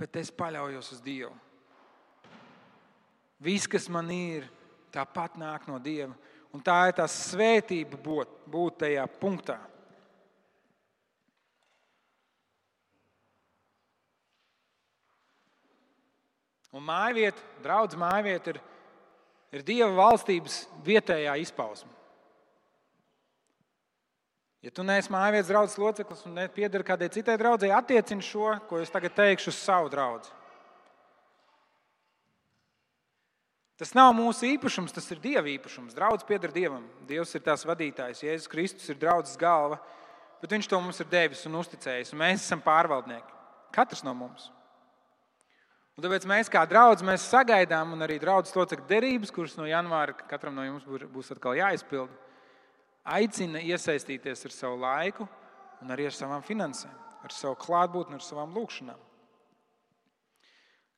bet es paļaujos uz Dievu. Viss, kas man ir, tāpat nāk no Dieva. Un tā ir tā svētība būt, būt tajā punktā. Un mājvieta, draudzes mājvieta ir, ir Dieva valstības vietējā izpausme. Ja tu neesi mājvietas draugs loceklis un nepiedari kādai citai draudzēji, attiecini šo, ko es tagad teikšu, uz savu draugu. Tas nav mūsu īpašums, tas ir Dieva īpašums. Draugs pieder Dievam. Dievs ir tās vadītājs, Jēzus Kristus ir draudzes galva, bet Viņš to mums ir devis un uzticējis. Un mēs esam pārvaldnieki. Katrs no mums. Un tāpēc mēs, kā draugi, mēs sagaidām, un arī draugs locekļu derības, kuras no janvāra katram no jums būs atkal jāizpild, aicina iesaistīties ar savu laiku un arī ar savām finansēm, ar savu klātbūtni, ar savām lūgšanām.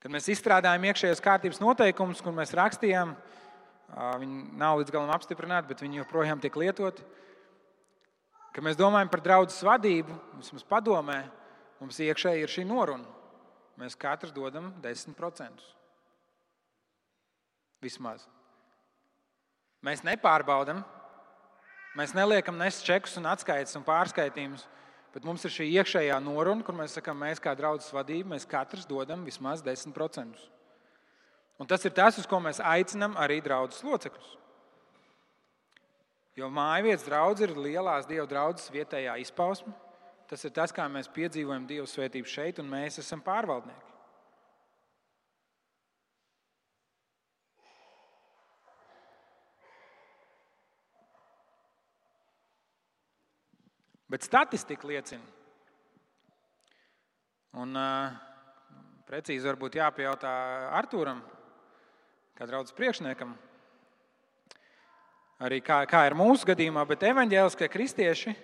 Kad mēs izstrādājām iekšējās kārtības noteikumus, kur mēs rakstījām, viņi nav līdz galam apstiprināti, bet viņi joprojām tiek lietoti. Kad mēs domājam par draugu vadību, vismaz padomē, mums iekšēji ir šī noruna mēs katrs dodam 10%. Vismaz. Mēs nepārbaudām, mēs neliekam nes čekus un atskaites un pārskaitījumus, bet mums ir šī iekšējā noruna, kur mēs sakām, mēs kā draudzes vadība, mēs katrs dodam vismaz 10%. Un tas ir tas, uz ko mēs aicinām arī draugus locekļus. Jo mājvietas draugs ir lielās dievu draudzes vietējā izpausme. Tas ir tas, kā mēs piedzīvojam Dieva svētību šeit, un mēs esam pārvaldnieki. Bet statistika liecina, un uh, precīzi varbūt jāpajautā Arthūram, kā draudzes priekšniekam, arī kā, kā ir mūsu gadījumā, bet evaņģēliskie kristieši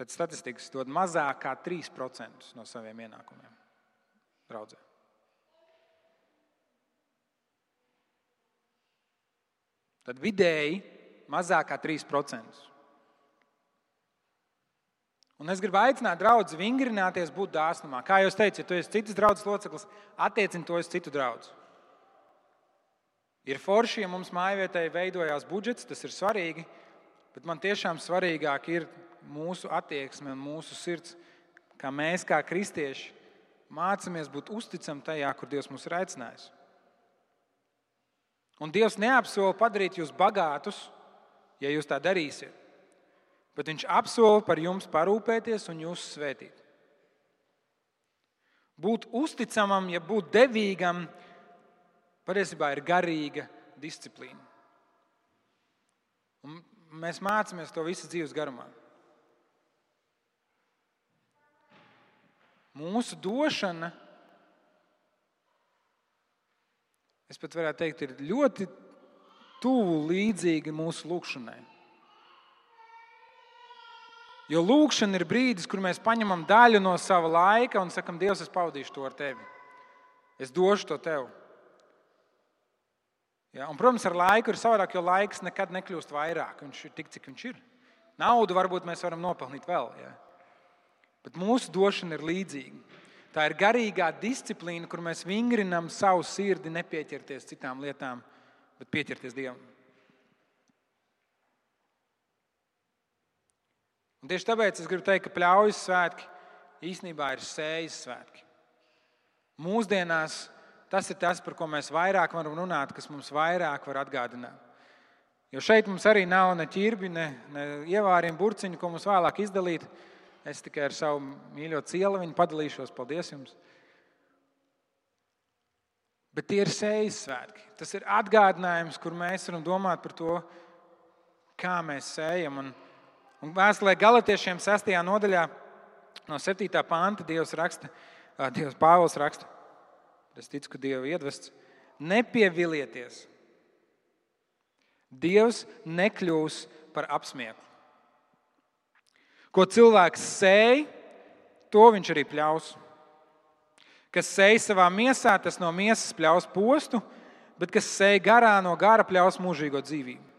pēc statistikas dod mazāk kā 3% no saviem ienākumiem draudzē. Tad vidēji mazāk kā 3%. Un es gribu aicināt draugus vingrināties, būt dāsnumā. Kā jau teicu, ja tu esi citas draudzes loceklis, attiecini to uz citu draugu. Ir forši, ja mums mājvietai veidojās budžets, tas ir svarīgi, bet man tiešām svarīgāk ir mūsu attieksme un mūsu sirds, kā mēs, kā kristieši, mācāmies būt uzticami tajā, kur Dievs mūs ir aicinājis. Un Dievs neapsola padarīt jūs bagātus, ja jūs tā darīsiet, bet Viņš apsola par jums parūpēties un jūs svētīt. Būt uzticamam, ja būt devīgam, patiesībā ir garīga disciplīna. Un mēs mācāmies to visu dzīves garumā. Mūsu došana, es pat varētu teikt, ir ļoti tuvu līdzīga mūsu lūgšanai. Jo lūkšana ir brīdis, kur mēs paņemam daļu no sava laika un sakam, Dievs, es pavadīšu to ar tevi. Es došu to tev. Ja, un, protams, ar laiku ir savādāk, jo laiks nekad nekļūst vairāk. Viņš ir tik, cik viņš ir. Naudu varbūt mēs varam nopelnīt vēl. Ja. Bet mūsu došana ir līdzīga. Tā ir garīgā disciplīna, kur mēs vingrinām savu sirdi, nepieķerties citām lietām, bet pieķerties Dievam. Un tieši tāpēc es gribu teikt, ka pļaujas svētki īstenībā ir sējas svētki. Mūsdienās tas ir tas, par ko mēs vairāk varam runāt, kas mums vairāk var atgādināt. Jo šeit mums arī nav ne ķirbi, ne, ne ievāriem burciņu, ko mums vēlāk izdalīt. Es tikai ar savu mīļo cielu viņu padalīšos. Paldies jums! Bet tie ir sējas svētki. Tas ir atgādinājums, kur mēs varam domāt par to, kā mēs sējam. Un, un vēstulē galotiešiem 6. nodaļā, no 7. panta, Dievs raksta, Dievs Pāvils raksta, es ticu, ka Dieva iedvests, nepievilieties. Dievs nekļūs par apsmieku. Ko cilvēks sēž, to viņš arī pļaus. Kas sēž savā miesā, tas no miesas pļaus postu, bet kas sēž garā, no gara pļaus mūžīgo dzīvību.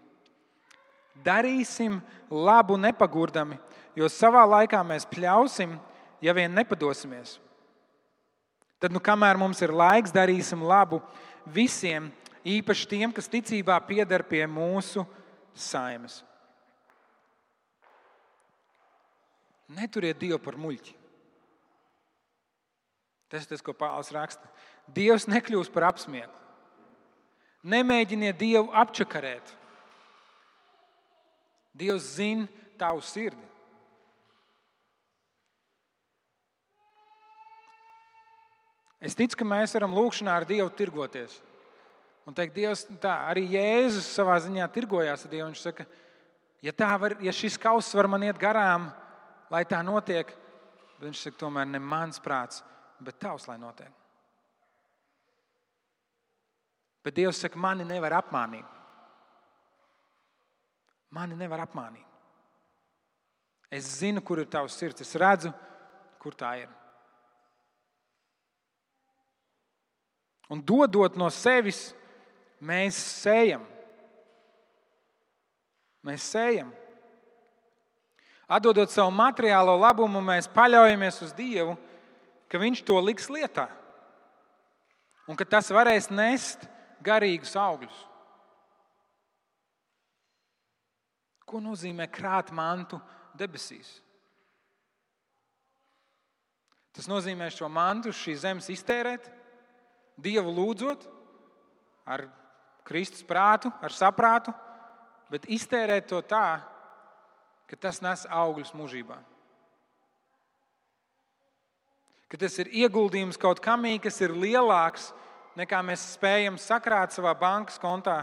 Darīsim labu nepagurdami, jo savā laikā mēs pļausim, ja vien nepadosimies. Tad, nu, kamēr mums ir laiks, darīsim labu visiem, īpaši tiem, kas ticībā pieder pie mūsu saimes. Neturiet Dievu par muļķi. Tas ir tas, ko Pāvils raksta. Dievs nekļūs par apsmieku. Nemēģiniet Dievu apčakarēt. Dievs zina tavu sirdi. Es ticu, ka mēs varam lūkšanā ar Dievu tirgoties. Un teikt, Dievs, tā arī Jēzus savā ziņā tirgojās ar Dievu. Viņš saka, ja, var, ja šis kauss var man iet garām, lai tā notiek. Bet viņš saka, tomēr ne mans prāts, bet tavs, lai notiek. Bet Dievs saka, mani nevar apmānīt. Mani nevar apmānīt. Es zinu, kur ir tavs sirds. Es redzu, kur tā ir. Un dodot no sevis, mēs sējam. Mēs sējam. Atdodot savu materiālo labumu, mēs paļaujamies uz Dievu, ka Viņš to liks lietā un ka tas varēs nest garīgus augļus. Ko nozīmē krāt mantu debesīs? Tas nozīmē šo mantu šīs zemes iztērēt, Dievu lūdzot, ar Kristus prātu, ar saprātu, bet iztērēt to tā, ka tas nes augļus mūžībā. Ka tas ir ieguldījums kaut kamī, kas ir lielāks nekā mēs spējam sakrāt savā bankas kontā.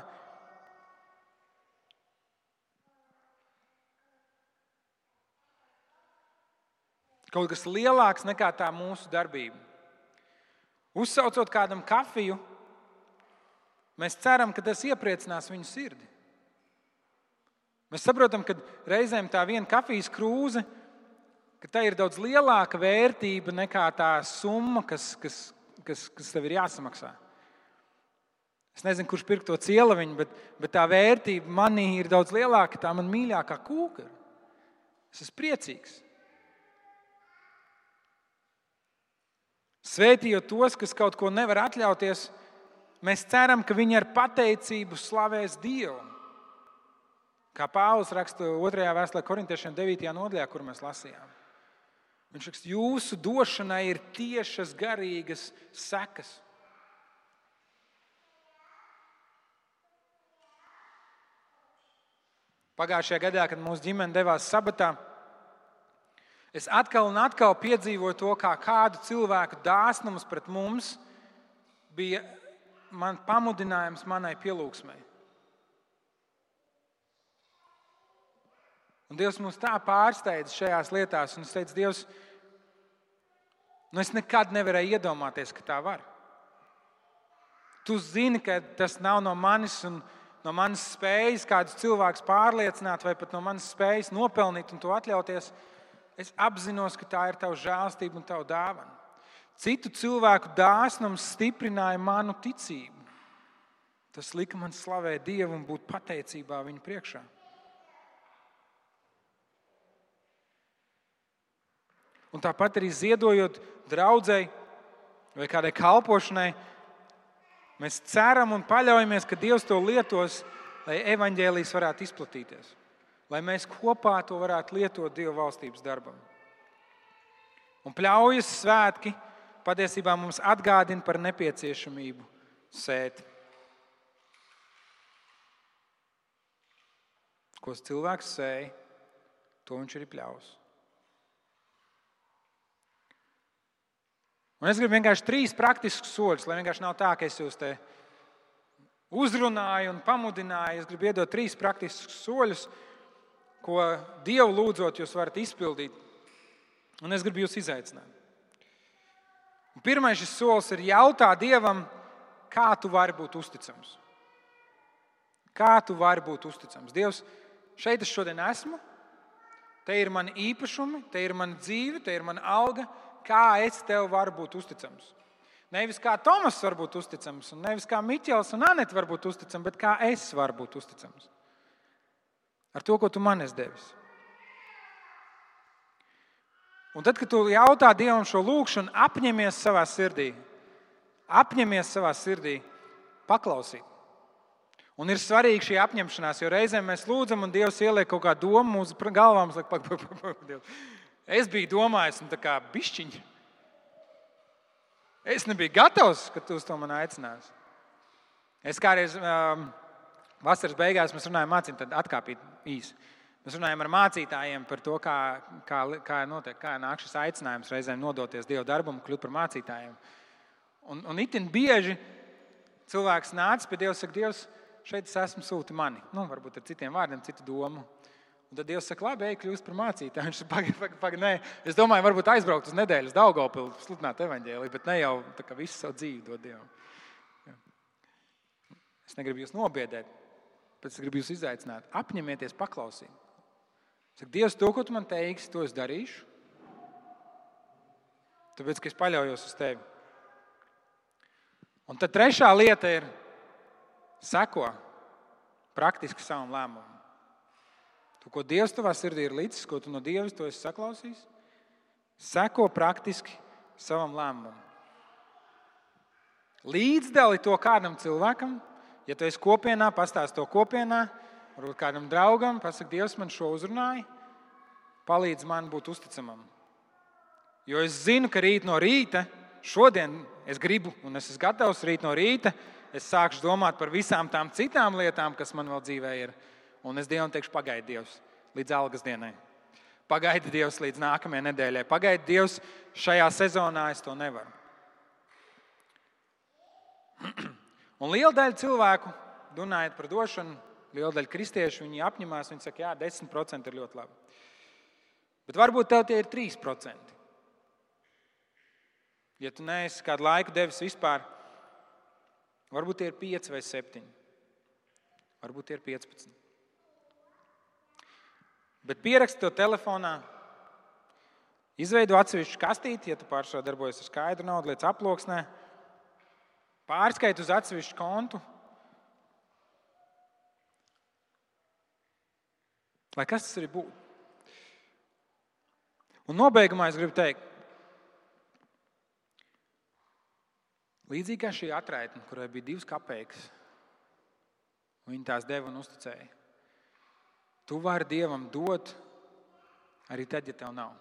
Kaut kas lielāks nekā tā mūsu darbība. Uzsaucot kādam kafiju, mēs ceram, ka tas iepriecinās viņu sirdi. Mēs saprotam, ka reizēm tā viena kafijas krūze, ka tā ir daudz lielāka vērtība nekā tā summa, kas, kas, kas, kas tev ir jāsamaksā. Es nezinu, kurš pirk to cielaviņu, bet, bet tā vērtība manī ir daudz lielāka. Tā man mīļākā kūka. Es esmu priecīgs. Svētījot tos, kas kaut ko nevar atļauties, mēs ceram, ka viņi ar pateicību slavēs Dievu. Kā Pāvils raksta 2. vēstulē korintiešiem 9. nodaļā, kur mēs lasījām. Viņš raksta, jūsu došanai ir tiešas garīgas sekas. Pagājušajā gadā, kad mūsu ģimene devās sabatā, es atkal un atkal piedzīvoju to, kā kādu cilvēku dāsnums pret mums bija man pamudinājums manai pielūgsmai. Un Dievs mums tā pārsteidz šajās lietās, un es teicu, Dievs, nu es nekad nevarēju iedomāties, ka tā var. Tu zini, ka tas nav no manis un no manas spējas kādus cilvēkus pārliecināt, vai pat no manas spējas nopelnīt un to atļauties. Es apzinos, ka tā ir tava žēlstība un tava dāvana. Citu cilvēku dāsnums stiprināja manu ticību. Tas lika man slavēt Dievu un būt pateicībā viņa priekšā. Un tāpat arī ziedojot draudzēji vai kādai kalpošanai, mēs ceram un paļaujamies, ka Dievs to lietos, lai evaņģēlijas varētu izplatīties, lai mēs kopā to varētu lietot Dieva valstības darbam. Un pļaujas svētki patiesībā mums atgādina par nepieciešamību sēt. Ko cilvēks sēž, to viņš arī pļaus. Un es gribu vienkārši trīs praktiskus soļus, lai vienkārši nav tā, ka es jūs te uzrunāju un pamudināju. Es gribu iedot trīs praktiskus soļus, ko Dievu lūdzot, jūs varat izpildīt. Un es gribu jūs izaicināt. Pirmais šis solis ir jautāt Dievam, kā tu vari būt uzticams. Kā tu vari būt uzticams? Dievs, šeit es šodien esmu, te ir mani īpašumi, te ir mana dzīve, te ir mana alga. Kā es tev varu būt uzticams? Nevis kā Tomas var būt uzticams, un nevis kā Miķels un Anita var būt uzticams, bet kā es varu būt uzticams. Ar to, ko tu man esi devis. Un tad, kad tu jautā Dievam šo lūgšanu, apņemies savā sirdī, apņemies savā sirdī paklausīt. Un ir svarīgi šī apņemšanās, jo reizēm mēs lūdzam, un Dievs ieliek kaut kādu domu mūsu galvām. Es biju domājis, nu, tā kā bišķiņa. Es nebiju gatavs, ka tu uz to man aicināsi. Es kādreiz um, vasaras beigās mēs runājām, mācījām, tad atkāpīt īsi. Mēs runājam ar mācītājiem par to, kā, kā, kā, notiek, kā nāk šis aicinājums reizēm nodoties Dieva darbam, kļūt par mācītājiem. Un, un itin bieži cilvēks nāca pie Dieva un saka, Dievs, šeit es esmu sūti mani. Nu, varbūt ar citiem vārdiem, citu domu. Un tad Dievs saka, labi, ej, kļūst par mācītāju. [LAUGHS] Viņš saka, pagaidi, pagaidi, nē. Es domāju, varbūt aizbraukt uz nedēļas Daugopilu, sludināt evaņģēliju, bet ne jau visu savu dzīvi dod Dievam. Es negribu jūs nobiedēt, bet es gribu jūs izaicināt. Apņemieties paklausīt. Saka, Dievs, to, ko tu man teiksi, to es darīšu. Tāpēc, ka es paļaujos uz tevi. Un tad trešā lieta ir seko praktiski savam lēmumam. Tu, ko Dievs tavā sirdī ir līdzis, ko tu no Dieva to esi saklausījis, seko praktiski savam lēmumam. Līdzdali to kādam cilvēkam, ja tu esi kopienā, pastāsti to kopienā, varbūt kādam draugam, pasaki, Dievs man šo uzrunāja, palīdz man būt uzticamam. Jo es zinu, ka rīt no rīta, šodien es gribu un es esmu gatavs rīt no rīta es sākšu domāt par visām tām citām lietām, kas man vēl dzīvē ir. Un es Dievam teikšu, pagaidi Dievs līdz algas dienai. Pagaidi Dievs līdz nākamajai nedēļai. Pagaidi Dievs šajā sezonā es to nevaru. [CLEARS THROAT] Un liela daļa cilvēku, runājot par došanu, liela daļa kristiešu, viņi apņemās, viņi saka, jā, 10% ir ļoti labi. Bet varbūt tev tie ir 3%. Ja tu neesi kādu laiku devis vispār Varbūt tie ir 5 vai 7. Varbūt tie ir 15. Bet pieraksti to telefonā. Izveido atsevišķu kastīti, ja tu pārsvarā darbojies ar skaidru naudu, lietas aploksnē. Pārskaiti uz atsevišķu kontu. Lai kas tas arī būtu. Un nobeigumā es gribu teikt, Līdzīgi kā šī atraitne, kurai bija divas kapeikas, viņi tās deva un uzticēja. Tu vari Dievam dot arī tad, ja tev nav.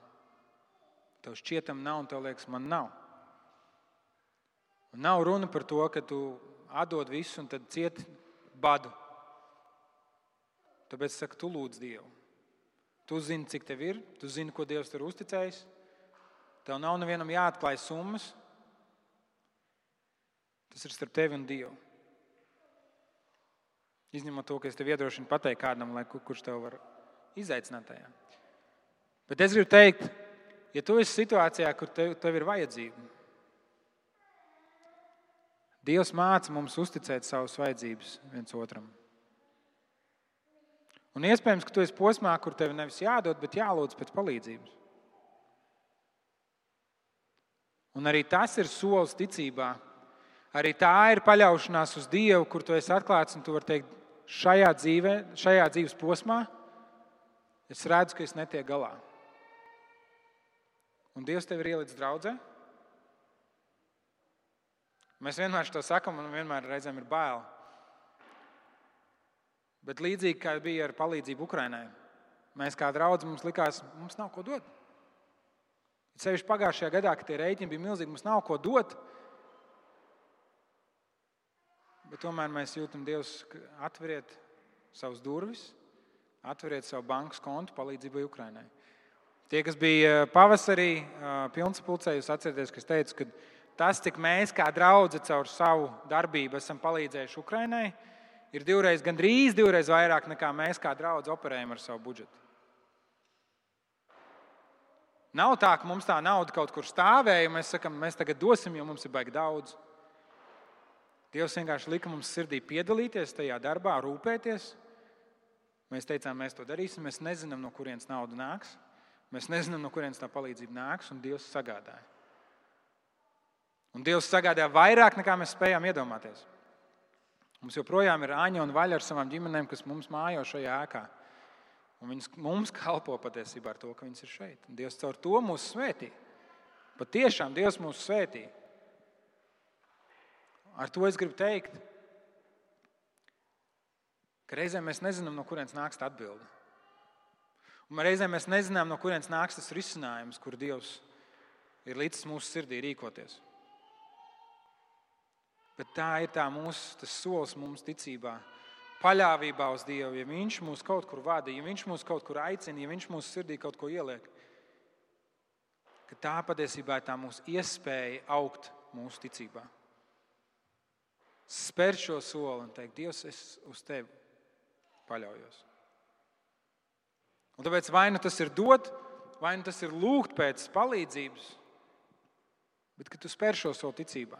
Tev šķietam nav, un tev liekas, man nav. Un nav runa par to, ka tu atdod visu un tad cieti badu. Tāpēc es saku, tu lūdz Dievu. Tu zini, cik tev ir, tu zini, ko Dievs tur uzticējis. Tev nav nevienam jāatklāj summas, Tas ir starp tevi un Dievu. Izņemot to, ka es tev iedrošinu pateikt kādam, lai, kurš tev var izaicināt tajā. Bet es gribu teikt, ja tu esi situācijā, kur tev, tev ir vajadzība, Dievs māca mums uzticēt savas vajadzības viens otram. Un iespējams, ka tu esi posmā, kur tev nevis jādod, bet jālūdz pēc palīdzības. Un arī tas ir solis ticībā, Arī tā ir paļaušanās uz Dievu, kur tu esi atklāts un tu vari teikt, šajā, dzīvē, šajā dzīves posmā es redzu, ka es netieku galā. Un Dievs tev ir ielicis draudzē. Mēs vienmēr to sakām, un vienmēr reizēm ir bail. Bet līdzīgi kā bija ar palīdzību Ukraiņai, mēs kā draugi mums likās, mums nav ko dot. Ceļš pagājušajā gadā, kad tie rēķini bija milzīgi, mums nav ko dot. Bet tomēr mēs jūtam, Dievs, atveriet savus durvis, atveriet savu bankas kontu palīdzībai Ukraiņai. Tie, kas bija pavasarī, pilnspulcē, jūs atcerieties, ka es teicu, ka tas, cik mēs kā draugi caur savu darbību esam palīdzējuši Ukraiņai, ir divreiz, gandrīz divreiz vairāk nekā mēs kā draugi operējam ar savu budžetu. Nav tā, ka mums tā nauda kaut kur stāvēja, un mēs sakām, mēs tagad dosim, jo mums ir baigi daudz. Dievs vienkārši lika mums sirdī piedalīties tajā darbā, rūpēties. Mēs teicām, mēs to darīsim. Mēs nezinām, no kurienes nauda nāks. Mēs nezinām, no kurienes tā palīdzība nāks, un Dievs sagādāja. Un Dievs sagādāja vairāk, nekā mēs spējām iedomāties. Mums joprojām ir Aņa un Vaļa ar savām ģimenēm, kas mums mājo šajā ēkā. Un viņas mums kalpo patiesībā ar to, ka viņas ir šeit. Un Dievs caur to mūs svētī. Pat tiešām Dievs mūs svētī. Ar to es gribu teikt, ka reizēm mēs nezinām, no kurienes nāks atbilde. Un reizēm mēs nezinām, no kurienes nāks tas risinājums, kur Dievs ir līdz mūsu sirdī rīkoties. Bet tā ir tā mūsu solis mums ticībā, paļāvībā uz Dievu. Ja Viņš mūs kaut kur vada, ja Viņš mūs kaut kur aicina, ja Viņš mūsu sirdī kaut ko ieliek, tā patiesībā ir tā mūsu iespēja augt mūsu ticībā. Spērt šo soli un teikt, Dievs, es uz tevi paļaujos. Un tāpēc vai nu tas ir dot, vai nu tas ir lūgt pēc palīdzības, bet tu spēr šo savu ticībā.